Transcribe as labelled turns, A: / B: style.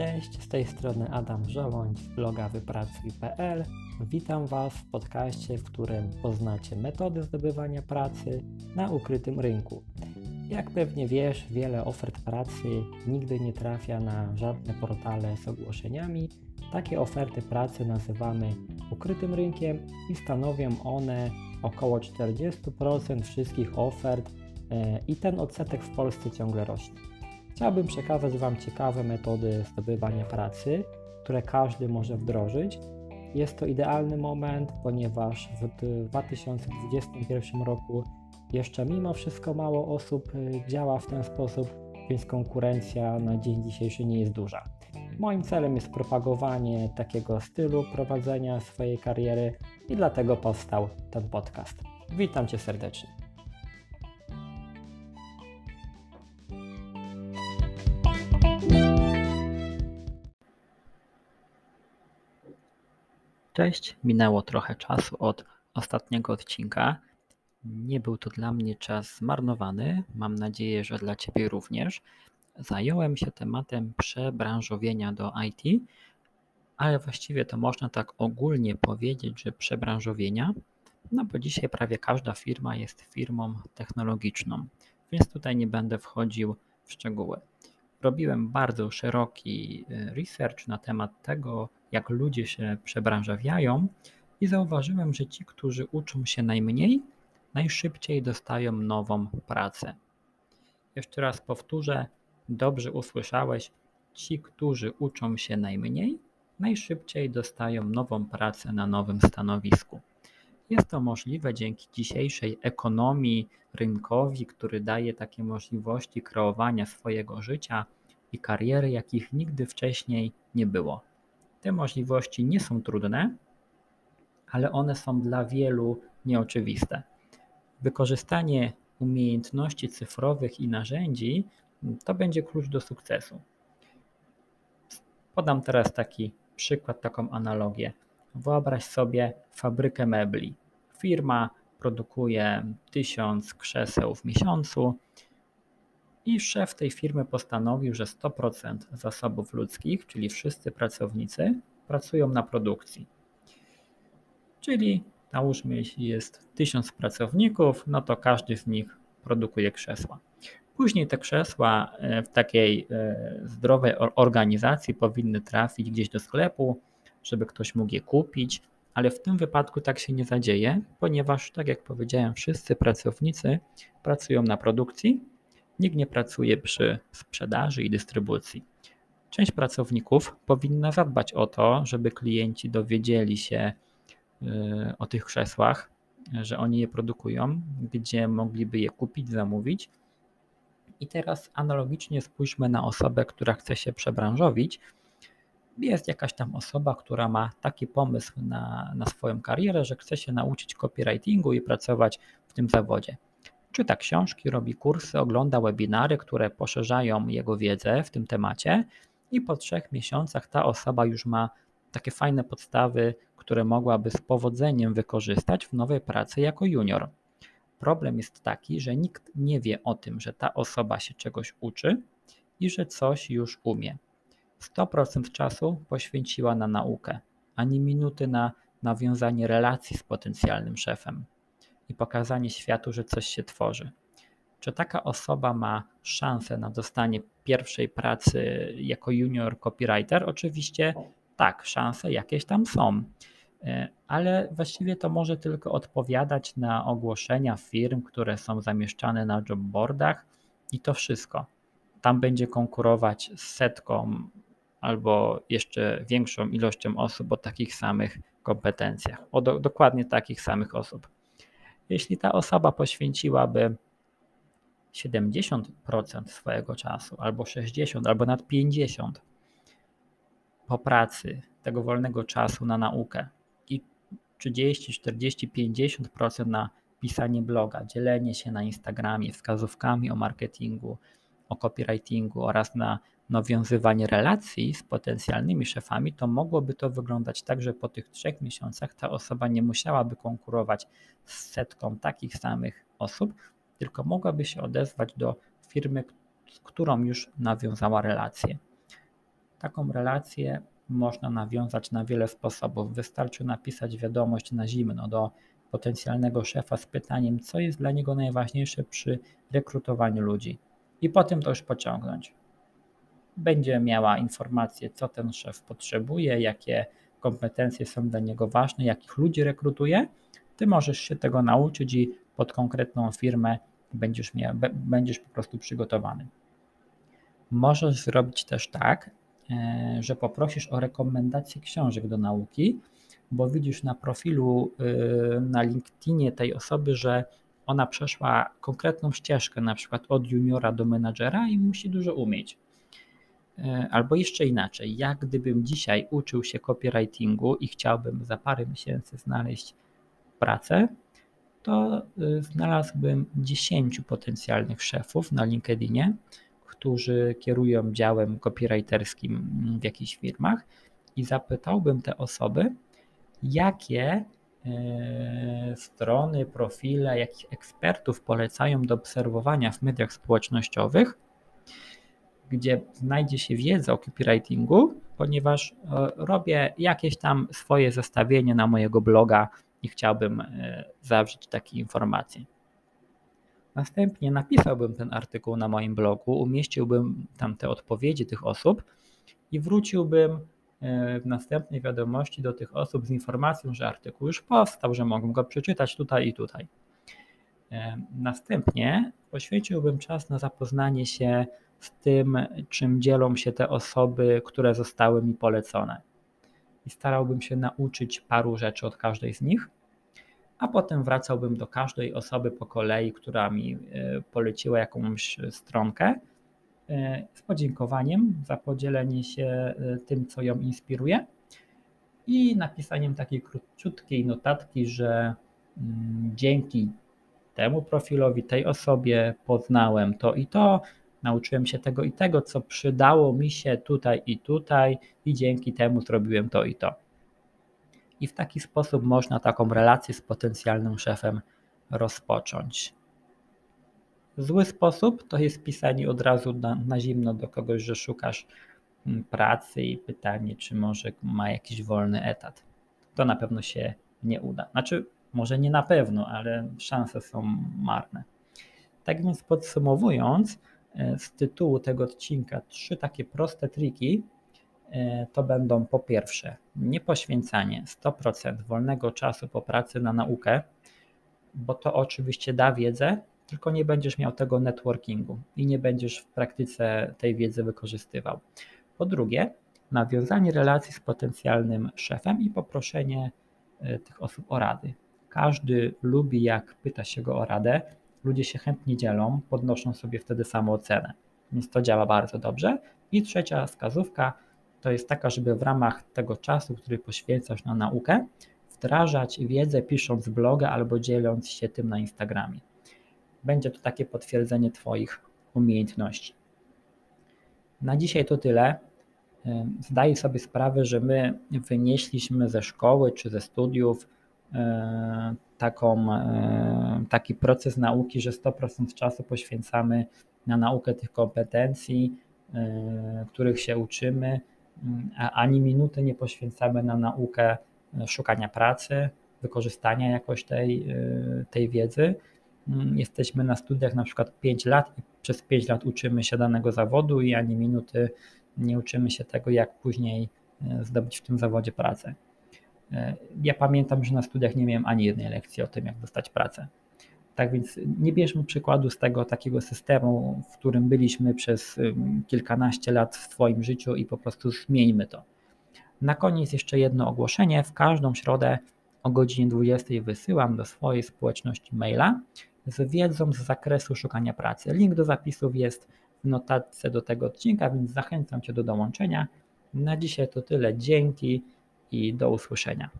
A: Cześć, z tej strony Adam Żołądź z bloga wypracuj.pl. Witam Was w podcaście, w którym poznacie metody zdobywania pracy na ukrytym rynku. Jak pewnie wiesz, wiele ofert pracy nigdy nie trafia na żadne portale z ogłoszeniami. Takie oferty pracy nazywamy ukrytym rynkiem i stanowią one około 40% wszystkich ofert e, i ten odsetek w Polsce ciągle rośnie. Chciałbym przekazać Wam ciekawe metody zdobywania pracy, które każdy może wdrożyć. Jest to idealny moment, ponieważ w 2021 roku jeszcze mimo wszystko mało osób y, działa w ten sposób, więc konkurencja na dzień dzisiejszy nie jest duża. Moim celem jest propagowanie takiego stylu prowadzenia swojej kariery i dlatego powstał ten podcast. Witam Cię serdecznie. Cześć, minęło trochę czasu od ostatniego odcinka. Nie był to dla mnie czas zmarnowany, mam nadzieję, że dla Ciebie również. Zająłem się tematem przebranżowienia do IT, ale właściwie to można tak ogólnie powiedzieć, że przebranżowienia, no bo dzisiaj prawie każda firma jest firmą technologiczną, więc tutaj nie będę wchodził w szczegóły. Robiłem bardzo szeroki e, research na temat tego, jak ludzie się przebranżawiają i zauważyłem, że ci, którzy uczą się najmniej, najszybciej dostają nową pracę. Jeszcze raz powtórzę, dobrze usłyszałeś, ci, którzy uczą się najmniej, najszybciej dostają nową pracę na nowym stanowisku. Jest to możliwe dzięki dzisiejszej ekonomii rynkowi, który daje takie możliwości kreowania swojego życia i kariery, jakich nigdy wcześniej nie było. Te możliwości nie są trudne, ale one są dla wielu nieoczywiste. Wykorzystanie umiejętności cyfrowych i narzędzi to będzie klucz do sukcesu. Podam teraz taki przykład, taką analogię. Wyobraź sobie fabrykę mebli. Firma produkuje tysiąc krzeseł w miesiącu i szef tej firmy postanowił, że 100% zasobów ludzkich, czyli wszyscy pracownicy, pracują na produkcji. Czyli nałóżmy, jeśli jest 1000 pracowników, no to każdy z nich produkuje krzesła. Później te krzesła e, w takiej e, zdrowej organizacji powinny trafić gdzieś do sklepu, żeby ktoś mógł je kupić, ale w tym wypadku tak się nie zadzieje, ponieważ, tak jak powiedziałem, wszyscy pracownicy pracują na produkcji, nikt nie pracuje przy sprzedaży i dystrybucji. Część pracowników powinna zadbać o to, żeby klienci dowiedzieli się y, o tych krzesłach, że oni je produkują, gdzie mogliby je kupić, zamówić. I teraz analogicznie spójrzmy na osobę, która chce się przebranżowić jest jakaś tam osoba, która ma taki pomysł na, na swoją karierę, że chce się nauczyć copywritingu i pracować w tym zawodzie. Czyta książki, robi kursy, ogląda webinary, które poszerzają jego wiedzę w tym temacie, i po trzech miesiącach ta osoba już ma takie fajne podstawy, które mogłaby z powodzeniem wykorzystać w nowej pracy jako junior. Problem jest taki, że nikt nie wie o tym, że ta osoba się czegoś uczy i że coś już umie. 100% czasu poświęciła na naukę, ani minuty na nawiązanie relacji z potencjalnym szefem i pokazanie światu, że coś się tworzy. Czy taka osoba ma szansę na dostanie pierwszej pracy jako junior copywriter? Oczywiście tak, szanse jakieś tam są, e, ale właściwie to może tylko odpowiadać na ogłoszenia firm, które są zamieszczane na jobboardach i to wszystko. Tam będzie konkurować z setką albo jeszcze większą ilością osób o takich samych kompetencjach, o do, dokładnie takich samych osób. Jeśli ta osoba poświęciłaby 70% swojego czasu, albo 60, albo nad 50 po pracy tego wolnego czasu na naukę i 30, 40, 50% na pisanie bloga, dzielenie się na Instagramie wskazówkami o marketingu, o copywritingu oraz na nawiązywanie relacji z potencjalnymi szefami, to mogłoby to wyglądać tak, że po tych trzech miesiącach ta osoba nie musiałaby konkurować z setką takich samych osób, tylko mogłaby się odezwać do firmy, z którą już nawiązała relację. Taką relację można nawiązać na wiele sposobów. Wystarczy napisać wiadomość na zimno do potencjalnego szefa z pytaniem, co jest dla niego najważniejsze przy rekrutowaniu ludzi, i potem to już pociągnąć. Będzie miała informację, co ten szef potrzebuje, jakie kompetencje są dla niego ważne, jakich ludzi rekrutuje. Ty możesz się tego nauczyć i pod konkretną firmę będziesz, miał, będziesz po prostu przygotowany. Możesz zrobić też tak, e, że poprosisz o rekomendację książek do nauki, bo widzisz na profilu y, na LinkedInie tej osoby, że ona przeszła konkretną ścieżkę, na przykład od juniora do menadżera i musi dużo umieć. E, albo jeszcze inaczej, jak gdybym dzisiaj uczył się copywritingu i chciałbym za parę miesięcy znaleźć pracę, to y, znalazłbym 10 potencjalnych szefów na LinkedInie, którzy kierują działem copywriterskim w jakichś firmach i zapytałbym te osoby, jakie e, strony, profile, jakich ekspertów polecają do obserwowania w mediach społecznościowych, gdzie znajdzie się wiedza o copywritingu, ponieważ e, robię jakieś tam swoje zestawienie na mojego bloga i chciałbym e, zawrzeć takie informacje. Następnie napisałbym ten artykuł na moim blogu, umieściłbym tam te odpowiedzi tych osób i wróciłbym e, w następnej wiadomości do tych osób z informacją, że artykuł już powstał, że mogą go przeczytać tutaj i tutaj. Następnie poświęciłbym czas na zapoznanie się z tym, czym dzielą się te osoby, które zostały mi polecone. I starałbym się nauczyć paru rzeczy od każdej z nich, a potem wracałbym do każdej osoby po kolei, która mi e, poleciła jakąś stronkę e, z podziękowaniem za podzielenie się e, tym, co ją inspiruje i napisaniem takiej króciutkiej notatki, że mm, dzięki temu profilowi, tej osobie poznałem to i to, nauczyłem się tego i tego, co przydało mi się tutaj i tutaj, i dzięki temu zrobiłem to i to. I w taki sposób można taką relację z potencjalnym szefem rozpocząć. Zły sposób to jest pisanie od razu na, na zimno do kogoś, że szukasz mm, pracy i pytanie, czy może ma jakiś wolny etat. To na pewno się nie uda. Znaczy, może nie na pewno, ale szanse są marne. Tak więc podsumowując, z tytułu tego odcinka trzy takie proste triki, e, to będą po pierwsze niepoświęcanie 100% wolnego czasu po pracy na naukę, bo to oczywiście da wiedzę, tylko nie będziesz miał tego networkingu i nie będziesz w praktyce tej wiedzy wykorzystywał. Po drugie, nawiązanie relacji z potencjalnym szefem i poproszenie e, tych osób o rady. Każdy lubi, jak pyta się go o radę, ludzie się chętnie dzielą, podnoszą sobie wtedy samoocenę. Więc to działa bardzo dobrze. I trzecia wskazówka to jest taka, żeby w ramach tego czasu, który poświęcasz na naukę, wdrażać wiedzę pisząc bloga albo dzieląc się tym na Instagramie. Będzie to takie potwierdzenie Twoich umiejętności. Na dzisiaj to tyle. Zdaję sobie sprawę, że my wynieśliśmy ze szkoły czy ze studiów taką, e, taki proces nauki, że 100% czasu poświęcamy na naukę tych kompetencji, e, których się uczymy, a ani minuty nie poświęcamy na naukę szukania pracy, wykorzystania jakoś tej, tej wiedzy. Jesteśmy na studiach na przykład 5 lat i przez 5 lat uczymy się danego zawodu i ani minuty nie uczymy się tego, jak później zdobyć w tym zawodzie pracę. E, ja pamiętam, że na studiach nie miałem ani jednej lekcji o tym, jak dostać pracę. Tak więc nie bierzmy przykładu z tego takiego systemu, w którym byliśmy przez kilkanaście lat w Twoim życiu i po prostu zmieńmy to. Na koniec jeszcze jedno ogłoszenie. W każdą środę o godzinie 20 wysyłam do swojej społeczności maila z wiedzą z zakresu szukania pracy. Link do zapisów jest w notatce do tego odcinka, więc zachęcam Cię do dołączenia. Na dzisiaj to tyle. Dzięki i do usłyszenia.